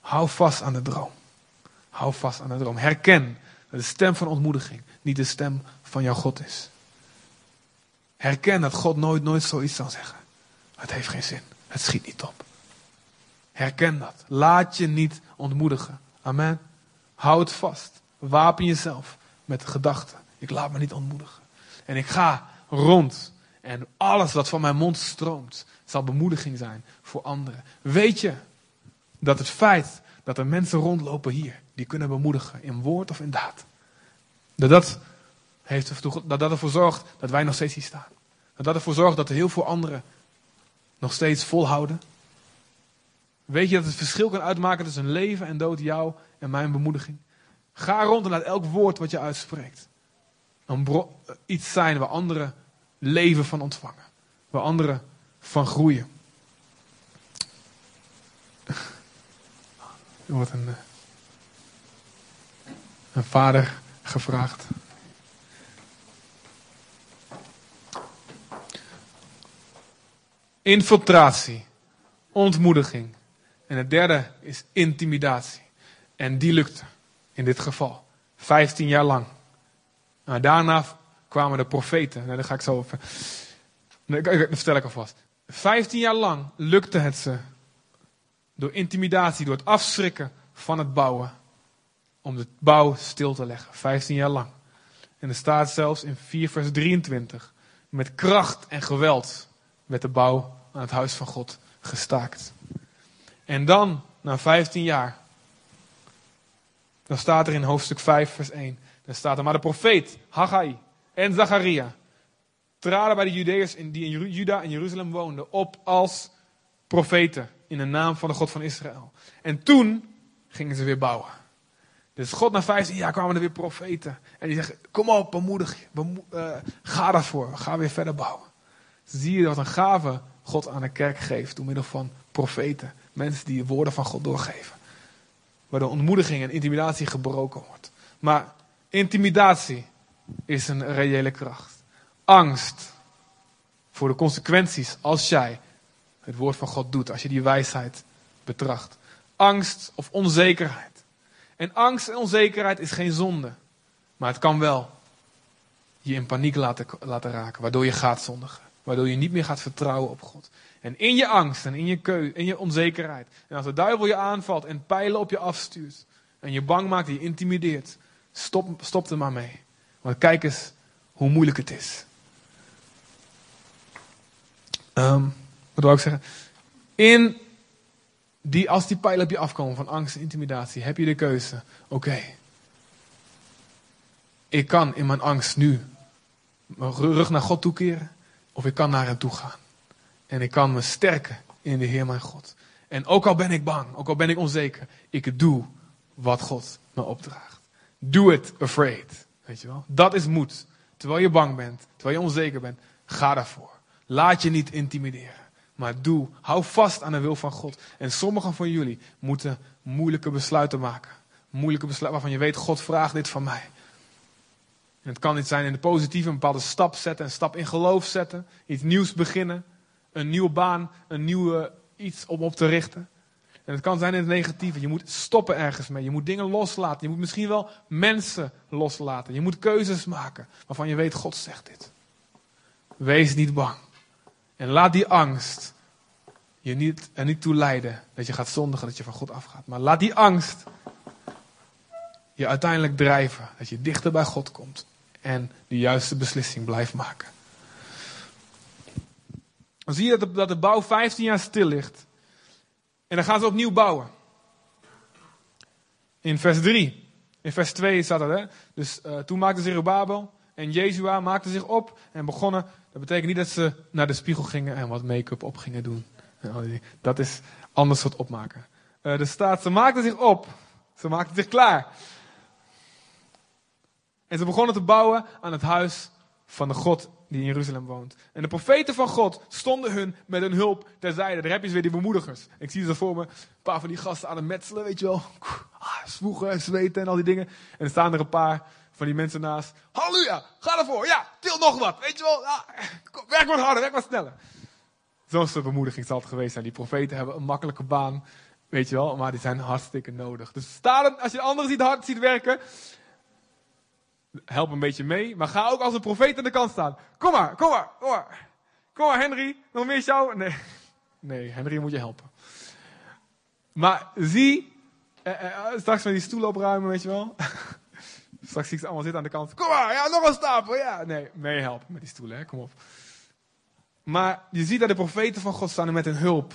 Hou vast aan de droom. Hou vast aan de droom. Herken dat de stem van ontmoediging niet de stem van jouw God is. Herken dat God nooit, nooit zoiets zal zeggen. Het heeft geen zin. Het schiet niet op. Herken dat. Laat je niet ontmoedigen. Amen. Houd vast. Wapen jezelf met de gedachte. Ik laat me niet ontmoedigen. En ik ga rond. En alles wat van mijn mond stroomt, zal bemoediging zijn voor anderen. Weet je dat het feit dat er mensen rondlopen hier, die kunnen bemoedigen in woord of in daad. Dat dat, heeft ervoor, dat dat ervoor zorgt dat wij nog steeds hier staan. Dat dat ervoor zorgt dat er heel veel anderen nog steeds volhouden. Weet je dat het verschil kan uitmaken tussen leven en dood, jou en mijn bemoediging? Ga rond en laat elk woord wat je uitspreekt een iets zijn waar anderen leven van ontvangen. Waar anderen van groeien. Er wordt een, eh, een vader gevraagd. Infiltratie, ontmoediging. En het derde is intimidatie. En die lukte in dit geval. 15 jaar lang. Daarna kwamen de profeten. Nou, dat ga ik zo over. Dat vertel ik alvast. 15 jaar lang lukte het ze door intimidatie, door het afschrikken van het bouwen, om de bouw stil te leggen. 15 jaar lang. En er staat zelfs in 4 vers 23, met kracht en geweld werd de bouw aan het huis van God gestaakt. En dan, na 15 jaar, dan staat er in hoofdstuk 5 vers 1, dan staat er, maar de profeet Haggai en Zacharia traden bij de Judeërs die in Juda en Jeruzalem woonden op als profeten in de naam van de God van Israël. En toen gingen ze weer bouwen. Dus God na 15 jaar kwamen er weer profeten. En die zeggen, kom op, bemoedig je. uh, ga daarvoor, ga weer verder bouwen. Zie je wat een gave God aan de kerk geeft door middel van profeten. Mensen die de woorden van God doorgeven. Waardoor ontmoediging en intimidatie gebroken wordt. Maar intimidatie is een reële kracht. Angst voor de consequenties als jij het woord van God doet, als je die wijsheid betracht. Angst of onzekerheid. En angst en onzekerheid is geen zonde, maar het kan wel je in paniek laten, laten raken, waardoor je gaat zondigen. Waardoor je niet meer gaat vertrouwen op God. En in je angst en in je keu, in je onzekerheid. En als de duivel je aanvalt en pijlen op je afstuurt. En je bang maakt en je intimideert. Stop, stop er maar mee. Want kijk eens hoe moeilijk het is. Um, wat wil ik zeggen? In die, als die pijlen op je afkomen van angst en intimidatie, heb je de keuze. Oké. Ik kan in mijn angst nu mijn rug naar God toekeren. Of ik kan naar hem toe gaan. En ik kan me sterken in de Heer mijn God. En ook al ben ik bang, ook al ben ik onzeker, ik doe wat God me opdraagt. Do it afraid. Weet je wel? Dat is moed. Terwijl je bang bent, terwijl je onzeker bent, ga daarvoor. Laat je niet intimideren. Maar doe, hou vast aan de wil van God. En sommigen van jullie moeten moeilijke besluiten maken. Moeilijke besluiten waarvan je weet, God vraagt dit van mij. En het kan niet zijn in de positieve een bepaalde stap zetten, een stap in geloof zetten, iets nieuws beginnen, een nieuwe baan, een nieuwe iets om op te richten. En het kan zijn in het negatieve. Je moet stoppen ergens mee. Je moet dingen loslaten. Je moet misschien wel mensen loslaten. Je moet keuzes maken waarvan je weet, God zegt dit. Wees niet bang. En laat die angst je niet, er niet toe leiden dat je gaat zondigen, dat je van God afgaat. Maar laat die angst je uiteindelijk drijven. Dat je dichter bij God komt en de juiste beslissing blijft maken. Dan zie je dat de, dat de bouw 15 jaar stil ligt. En dan gaan ze opnieuw bouwen. In vers 3. In vers 2 staat dat, hè. Dus uh, toen maakte Zerubabel en Jezua maakten zich op en begonnen. Dat betekent niet dat ze naar de spiegel gingen en wat make-up op gingen doen. Dat is anders soort opmaken. Uh, er staat, ze maakten zich op. Ze maakten zich klaar. En ze begonnen te bouwen aan het huis van de God die in Jeruzalem woont. En de profeten van God stonden hun met hun hulp terzijde. Daar heb je weer die bemoedigers. Ik zie ze voor me, een paar van die gasten aan het metselen, weet je wel. Ah, zwoegen, zweten en al die dingen. En er staan er een paar van die mensen naast. Halleluja, ga ervoor. Ja, til nog wat. Weet je wel, ja, werk wat harder, werk wat sneller. Zo'n soort bemoediging zal geweest zijn. Die profeten hebben een makkelijke baan, weet je wel, maar die zijn hartstikke nodig. Dus sta als je anderen ziet hard ziet werken, help een beetje mee, maar ga ook als een profeet aan de kant staan. Kom maar, kom maar, kom maar. Kom maar, Henry, nog meer jou? Nee, nee, Henry moet je helpen. Maar zie, eh, eh, straks van die stoel opruimen, weet je wel. <laughs> straks zie ik ze allemaal zitten aan de kant. Kom maar, ja, nog een stapel, ja. Nee, meehelpen met die stoelen, hè, kom op. Maar je ziet dat de profeten van God staan met hun hulp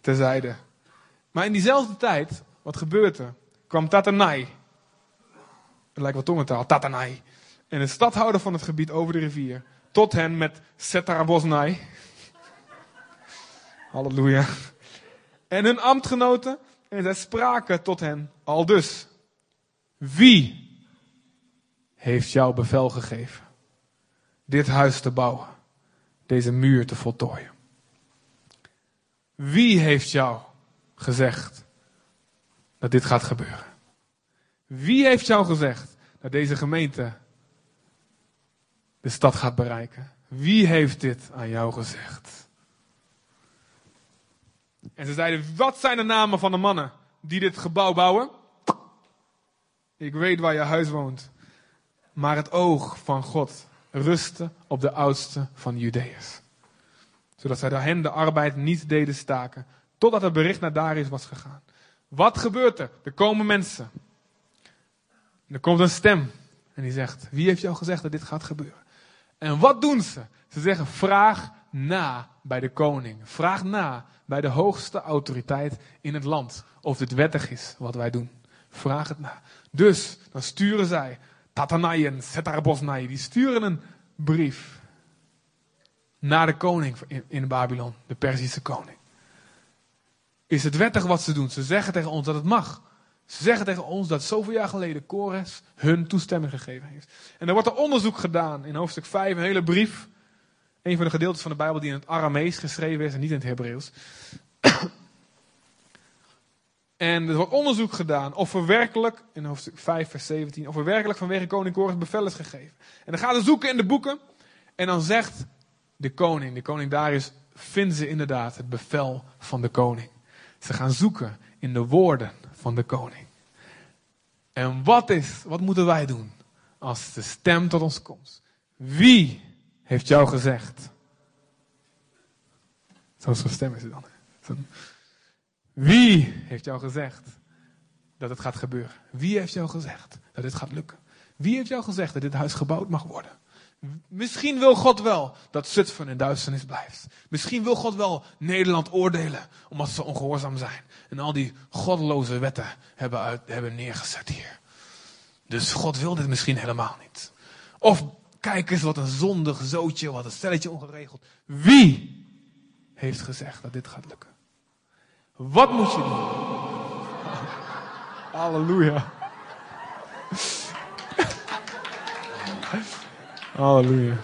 terzijde. Maar in diezelfde tijd, wat gebeurt er? Kwam Tatanai, het lijkt wel tongentaal, Tatanai. En een stadhouder van het gebied over de rivier. Tot hen met Setarabosnai. Halleluja. En hun ambtgenoten. En zij spraken tot hen al dus. Wie heeft jou bevel gegeven dit huis te bouwen? Deze muur te voltooien? Wie heeft jou gezegd dat dit gaat gebeuren? Wie heeft jou gezegd dat deze gemeente de stad gaat bereiken? Wie heeft dit aan jou gezegd? En ze zeiden, wat zijn de namen van de mannen die dit gebouw bouwen? Ik weet waar je huis woont. Maar het oog van God rustte op de oudste van Judeërs. Zodat zij hen de arbeid niet deden staken, totdat het bericht naar Darius was gegaan. Wat gebeurt er? Er komen mensen er komt een stem en die zegt: Wie heeft jou gezegd dat dit gaat gebeuren? En wat doen ze? Ze zeggen: Vraag na bij de koning. Vraag na bij de hoogste autoriteit in het land of dit wettig is wat wij doen. Vraag het na. Dus dan sturen zij Tatanaien, Setarbosnai, die sturen een brief naar de koning in, Babylon, de Perzische koning. Is het wettig wat ze doen? Ze zeggen tegen ons dat het mag. Ze zeggen tegen ons dat zoveel jaar geleden Kores hun toestemming gegeven heeft. En er wordt er onderzoek gedaan in hoofdstuk 5, een hele brief. Een van de gedeeltes van de Bijbel die in het Aramees geschreven is en niet in het Hebreeuws. En er wordt onderzoek gedaan of er werkelijk, in hoofdstuk 5, vers 17, of er werkelijk vanwege koning bevel is gegeven. En dan gaan ze zoeken in de boeken. En dan zegt de koning, de koning Darius, vinden ze inderdaad het bevel van de koning. Ze gaan zoeken in de woorden van de koning. En wat is, wat moeten wij doen als de stem tot ons komt? Wie heeft jou gezegd? Zo'n stem is het dan. Wie heeft jou gezegd dat het gaat gebeuren? Wie heeft jou gezegd dat dit gaat lukken? Wie heeft jou gezegd dat dit huis gebouwd mag worden? Misschien wil God wel dat Zutphen in duisternis blijft. Misschien wil God wel Nederland oordelen omdat ze ongehoorzaam zijn. En al die goddeloze wetten hebben, uit, hebben neergezet hier. Dus God wil dit misschien helemaal niet. Of kijk eens wat een zondig zootje, wat een stelletje ongeregeld. Wie heeft gezegd dat dit gaat lukken? Wat moet je doen? Halleluja. Halleluja.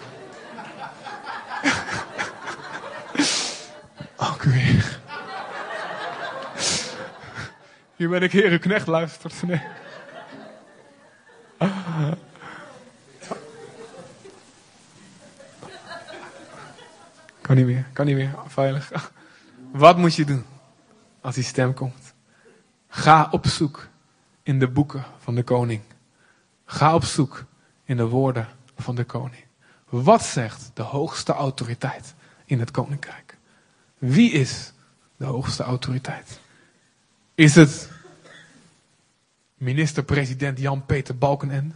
Ook. Hier ben ik Heer, knecht, luistert. Nee. Kan niet meer, kan niet meer, veilig. Wat moet je doen als die stem komt? Ga op zoek in de boeken van de koning. Ga op zoek in de woorden van de koning. Wat zegt de hoogste autoriteit in het koninkrijk? Wie is de hoogste autoriteit? Is het minister-president Jan-Peter Balkenende?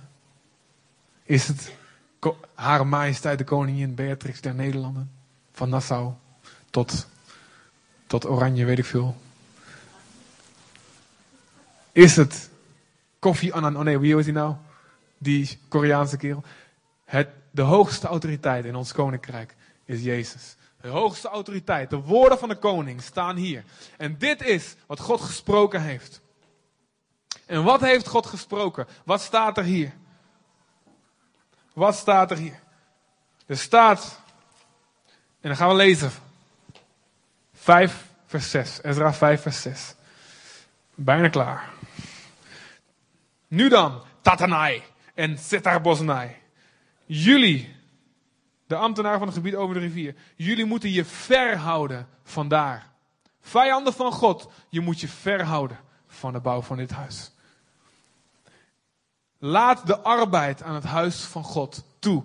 Is het Hare Majesteit de Koningin Beatrix der Nederlanden? Van Nassau tot, tot Oranje, weet ik veel. Is het Kofi Annan? Oh nee, wie is hij nou? Die Koreaanse kerel. Het, de hoogste autoriteit in ons koninkrijk is Jezus. De hoogste autoriteit, de woorden van de koning staan hier. En dit is wat God gesproken heeft. En wat heeft God gesproken? Wat staat er hier? Wat staat er hier? Er staat, en dan gaan we lezen. 5 vers 6. Ezra 5 vers 6. Bijna klaar. Nu dan, Tatanai en Setarbosnai. Jullie, de ambtenaren van het gebied over de rivier, jullie moeten je verhouden vandaar. Vijanden van God, je moet je verhouden van de bouw van dit huis. Laat de arbeid aan het huis van God toe.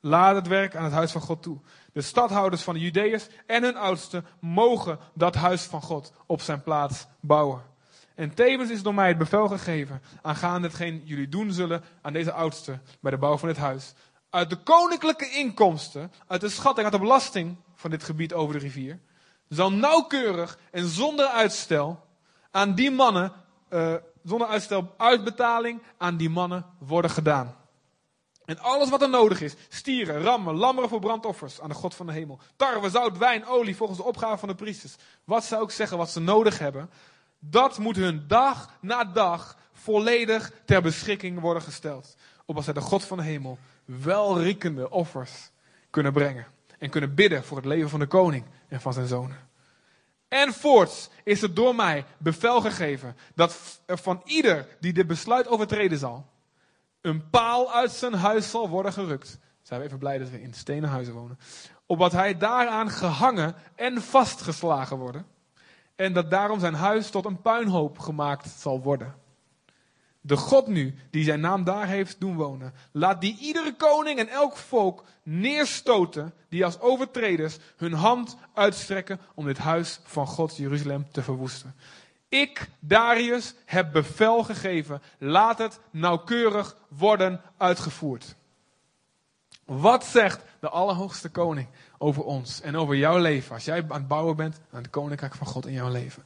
Laat het werk aan het huis van God toe. De stadhouders van de Judeërs en hun oudsten mogen dat huis van God op zijn plaats bouwen. En tevens is door mij het bevel gegeven aangaande hetgeen jullie doen zullen aan deze oudsten bij de bouw van dit huis. Uit de koninklijke inkomsten, uit de schatting, uit de belasting van dit gebied over de rivier, zal nauwkeurig en zonder uitstel aan die mannen, uh, zonder uitstel uitbetaling aan die mannen worden gedaan. En alles wat er nodig is, stieren, rammen, lammeren voor brandoffers aan de God van de hemel. Tarwe, zout, wijn, olie volgens de opgave van de priesters. Wat ze ook zeggen, wat ze nodig hebben, dat moet hun dag na dag volledig ter beschikking worden gesteld. Opdat zij de God van de hemel welriekende offers kunnen brengen. En kunnen bidden voor het leven van de koning en van zijn zonen. En voorts is er door mij bevel gegeven dat van ieder die dit besluit overtreden zal, een paal uit zijn huis zal worden gerukt. Zijn we even blij dat we in stenen huizen wonen. Opdat hij daaraan gehangen en vastgeslagen worden. En dat daarom zijn huis tot een puinhoop gemaakt zal worden. De God nu, die zijn naam daar heeft doen wonen, laat die iedere koning en elk volk neerstoten, die als overtreders hun hand uitstrekken om dit huis van God Jeruzalem te verwoesten. Ik, Darius, heb bevel gegeven. Laat het nauwkeurig worden uitgevoerd. Wat zegt de Allerhoogste Koning over ons en over jouw leven? Als jij aan het bouwen bent aan het Koninkrijk van God in jouw leven.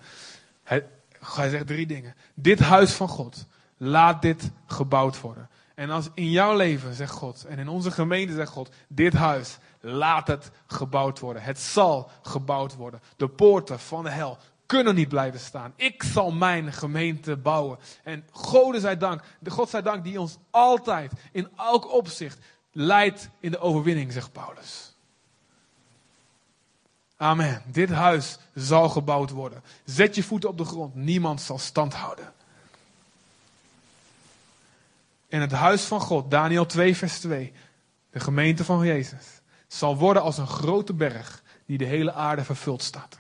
Hij, hij zegt drie dingen. Dit huis van God, laat dit gebouwd worden. En als in jouw leven, zegt God, en in onze gemeente, zegt God, dit huis, laat het gebouwd worden. Het zal gebouwd worden. De poorten van de hel kunnen niet blijven staan. Ik zal mijn gemeente bouwen. En God zij dank, de God zij dank die ons altijd in elk opzicht leidt in de overwinning, zegt Paulus. Amen. Dit huis zal gebouwd worden. Zet je voeten op de grond. Niemand zal stand houden. En het huis van God, Daniel 2, vers 2, de gemeente van Jezus, zal worden als een grote berg die de hele aarde vervuld staat.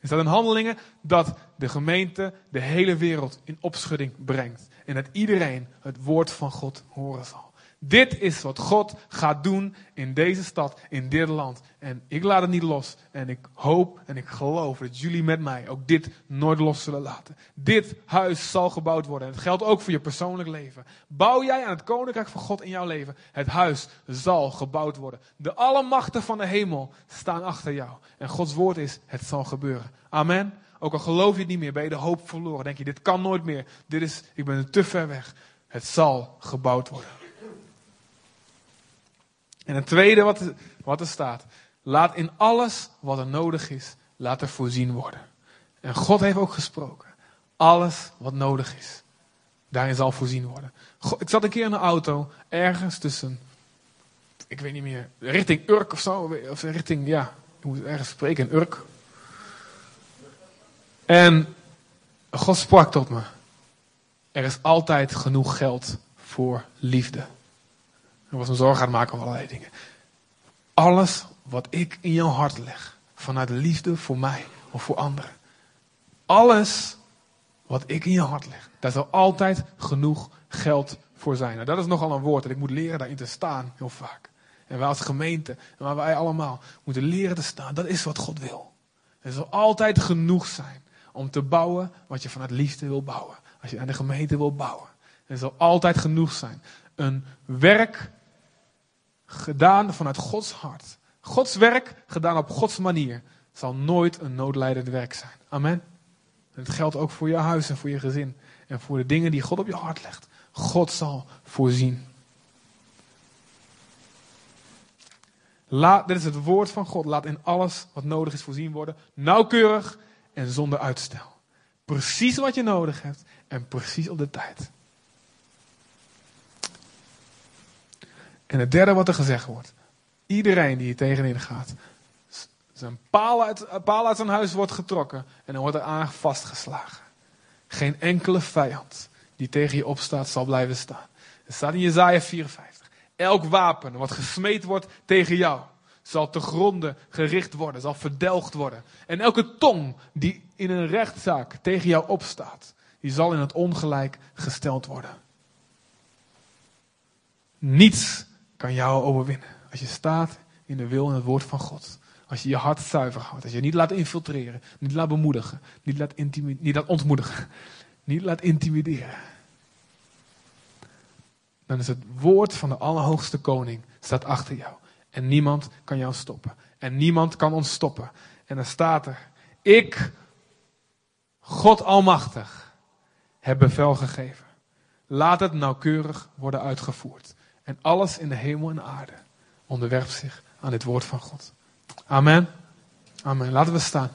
Er staat in handelingen dat de gemeente de hele wereld in opschudding brengt. En dat iedereen het woord van God horen zal. Dit is wat God gaat doen in deze stad, in dit land. En ik laat het niet los. En ik hoop en ik geloof dat jullie met mij ook dit nooit los zullen laten. Dit huis zal gebouwd worden. En het geldt ook voor je persoonlijk leven. Bouw jij aan het koninkrijk van God in jouw leven. Het huis zal gebouwd worden. De alle machten van de hemel staan achter jou. En Gods woord is, het zal gebeuren. Amen. Ook al geloof je het niet meer, ben je de hoop verloren. Denk je, dit kan nooit meer. Dit is, ik ben te ver weg. Het zal gebouwd worden. En het tweede wat, wat er staat. Laat in alles wat er nodig is, laat er voorzien worden. En God heeft ook gesproken. Alles wat nodig is, daarin zal voorzien worden. ik zat een keer in een auto, ergens tussen, ik weet niet meer, richting Urk of zo. Of richting, ja, ik moet ergens spreken, Urk. En God sprak tot me. Er is altijd genoeg geld voor liefde. Ik was me zorgen het maken over allerlei dingen. Alles wat ik in jouw hart leg, vanuit liefde voor mij of voor anderen. Alles wat ik in je hart leg, daar zal altijd genoeg geld voor zijn. Nou, dat is nogal een woord en ik moet leren daarin te staan, heel vaak. En wij als gemeente, en waar wij allemaal moeten leren te staan, dat is wat God wil. Er zal altijd genoeg zijn om te bouwen wat je vanuit liefde wil bouwen. Als je aan de gemeente wil bouwen. Er zal altijd genoeg zijn. Een werk gedaan vanuit Gods hart. Gods werk, gedaan op Gods manier, zal nooit een noodlijdend werk zijn. Amen. En het geldt ook voor je huis en voor je gezin. En voor de dingen die God op je hart legt. God zal voorzien. Laat, dit is het woord van God. Laat in alles wat nodig is voorzien worden. Nauwkeurig en zonder uitstel. Precies wat je nodig hebt en precies op de tijd. En het derde wat er gezegd wordt. Iedereen die hier tegenin gaat. Zijn paal uit, paal uit zijn huis wordt getrokken. En dan wordt er aan vastgeslagen. Geen enkele vijand die tegen je opstaat zal blijven staan. Het staat in Jezaja 54. Elk wapen wat gesmeed wordt tegen jou zal te gronden gericht worden, zal verdelgd worden. En elke tong die in een rechtszaak tegen jou opstaat, die zal in het ongelijk gesteld worden. Niets kan jou overwinnen. Als je staat in de wil en het woord van God. Als je je hart zuiver houdt. Als je niet laat infiltreren. Niet laat bemoedigen. Niet laat, niet laat ontmoedigen. <laughs> Niet laat intimideren. Dan is het woord van de Allerhoogste Koning staat achter jou. En niemand kan jou stoppen. En niemand kan ons stoppen. En dan staat er: Ik, God Almachtig, heb bevel gegeven. Laat het nauwkeurig worden uitgevoerd. En alles in de hemel en aarde onderwerpt zich aan dit woord van God. Amen. Amen. Laten we staan.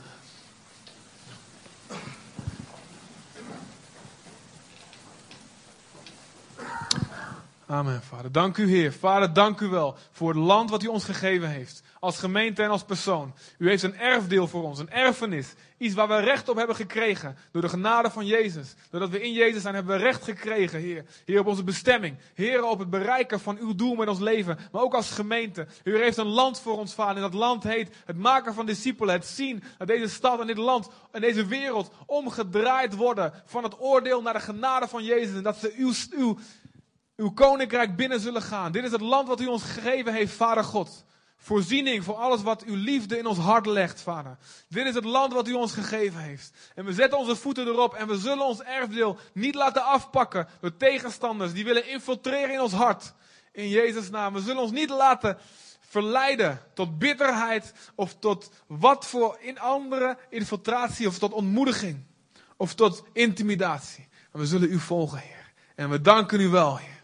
Amen, Vader. Dank u, Heer. Vader, dank u wel voor het land wat u ons gegeven heeft. Als gemeente en als persoon. U heeft een erfdeel voor ons, een erfenis. Iets waar we recht op hebben gekregen. Door de genade van Jezus. Doordat we in Jezus zijn, hebben we recht gekregen, Heer. Heer, op onze bestemming. Heer, op het bereiken van uw doel met ons leven. Maar ook als gemeente. U heeft een land voor ons, Vader. En dat land heet het maken van discipelen. Het zien dat deze stad en dit land en deze wereld omgedraaid worden. Van het oordeel naar de genade van Jezus. En dat ze uw, uw uw koninkrijk binnen zullen gaan. Dit is het land wat u ons gegeven heeft, Vader God. Voorziening voor alles wat uw liefde in ons hart legt, Vader. Dit is het land wat u ons gegeven heeft. En we zetten onze voeten erop en we zullen ons erfdeel niet laten afpakken door tegenstanders die willen infiltreren in ons hart. In Jezus' naam. We zullen ons niet laten verleiden tot bitterheid of tot wat voor in andere infiltratie of tot ontmoediging of tot intimidatie. Maar we zullen u volgen, Heer. En we danken u wel, Heer.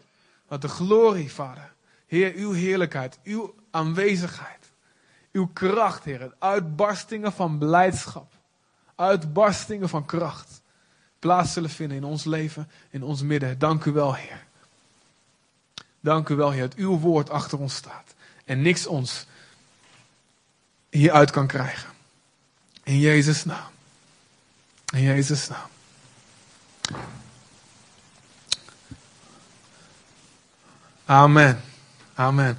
Dat de glorie, Vader. Heer, uw heerlijkheid, uw aanwezigheid, uw kracht, Heer. Uitbarstingen van blijdschap, uitbarstingen van kracht plaats zullen vinden in ons leven, in ons midden. Dank u wel, Heer. Dank u wel, Heer, dat uw woord achter ons staat. En niks ons hieruit kan krijgen. In Jezus' naam. In Jezus' naam. Amen. Amen.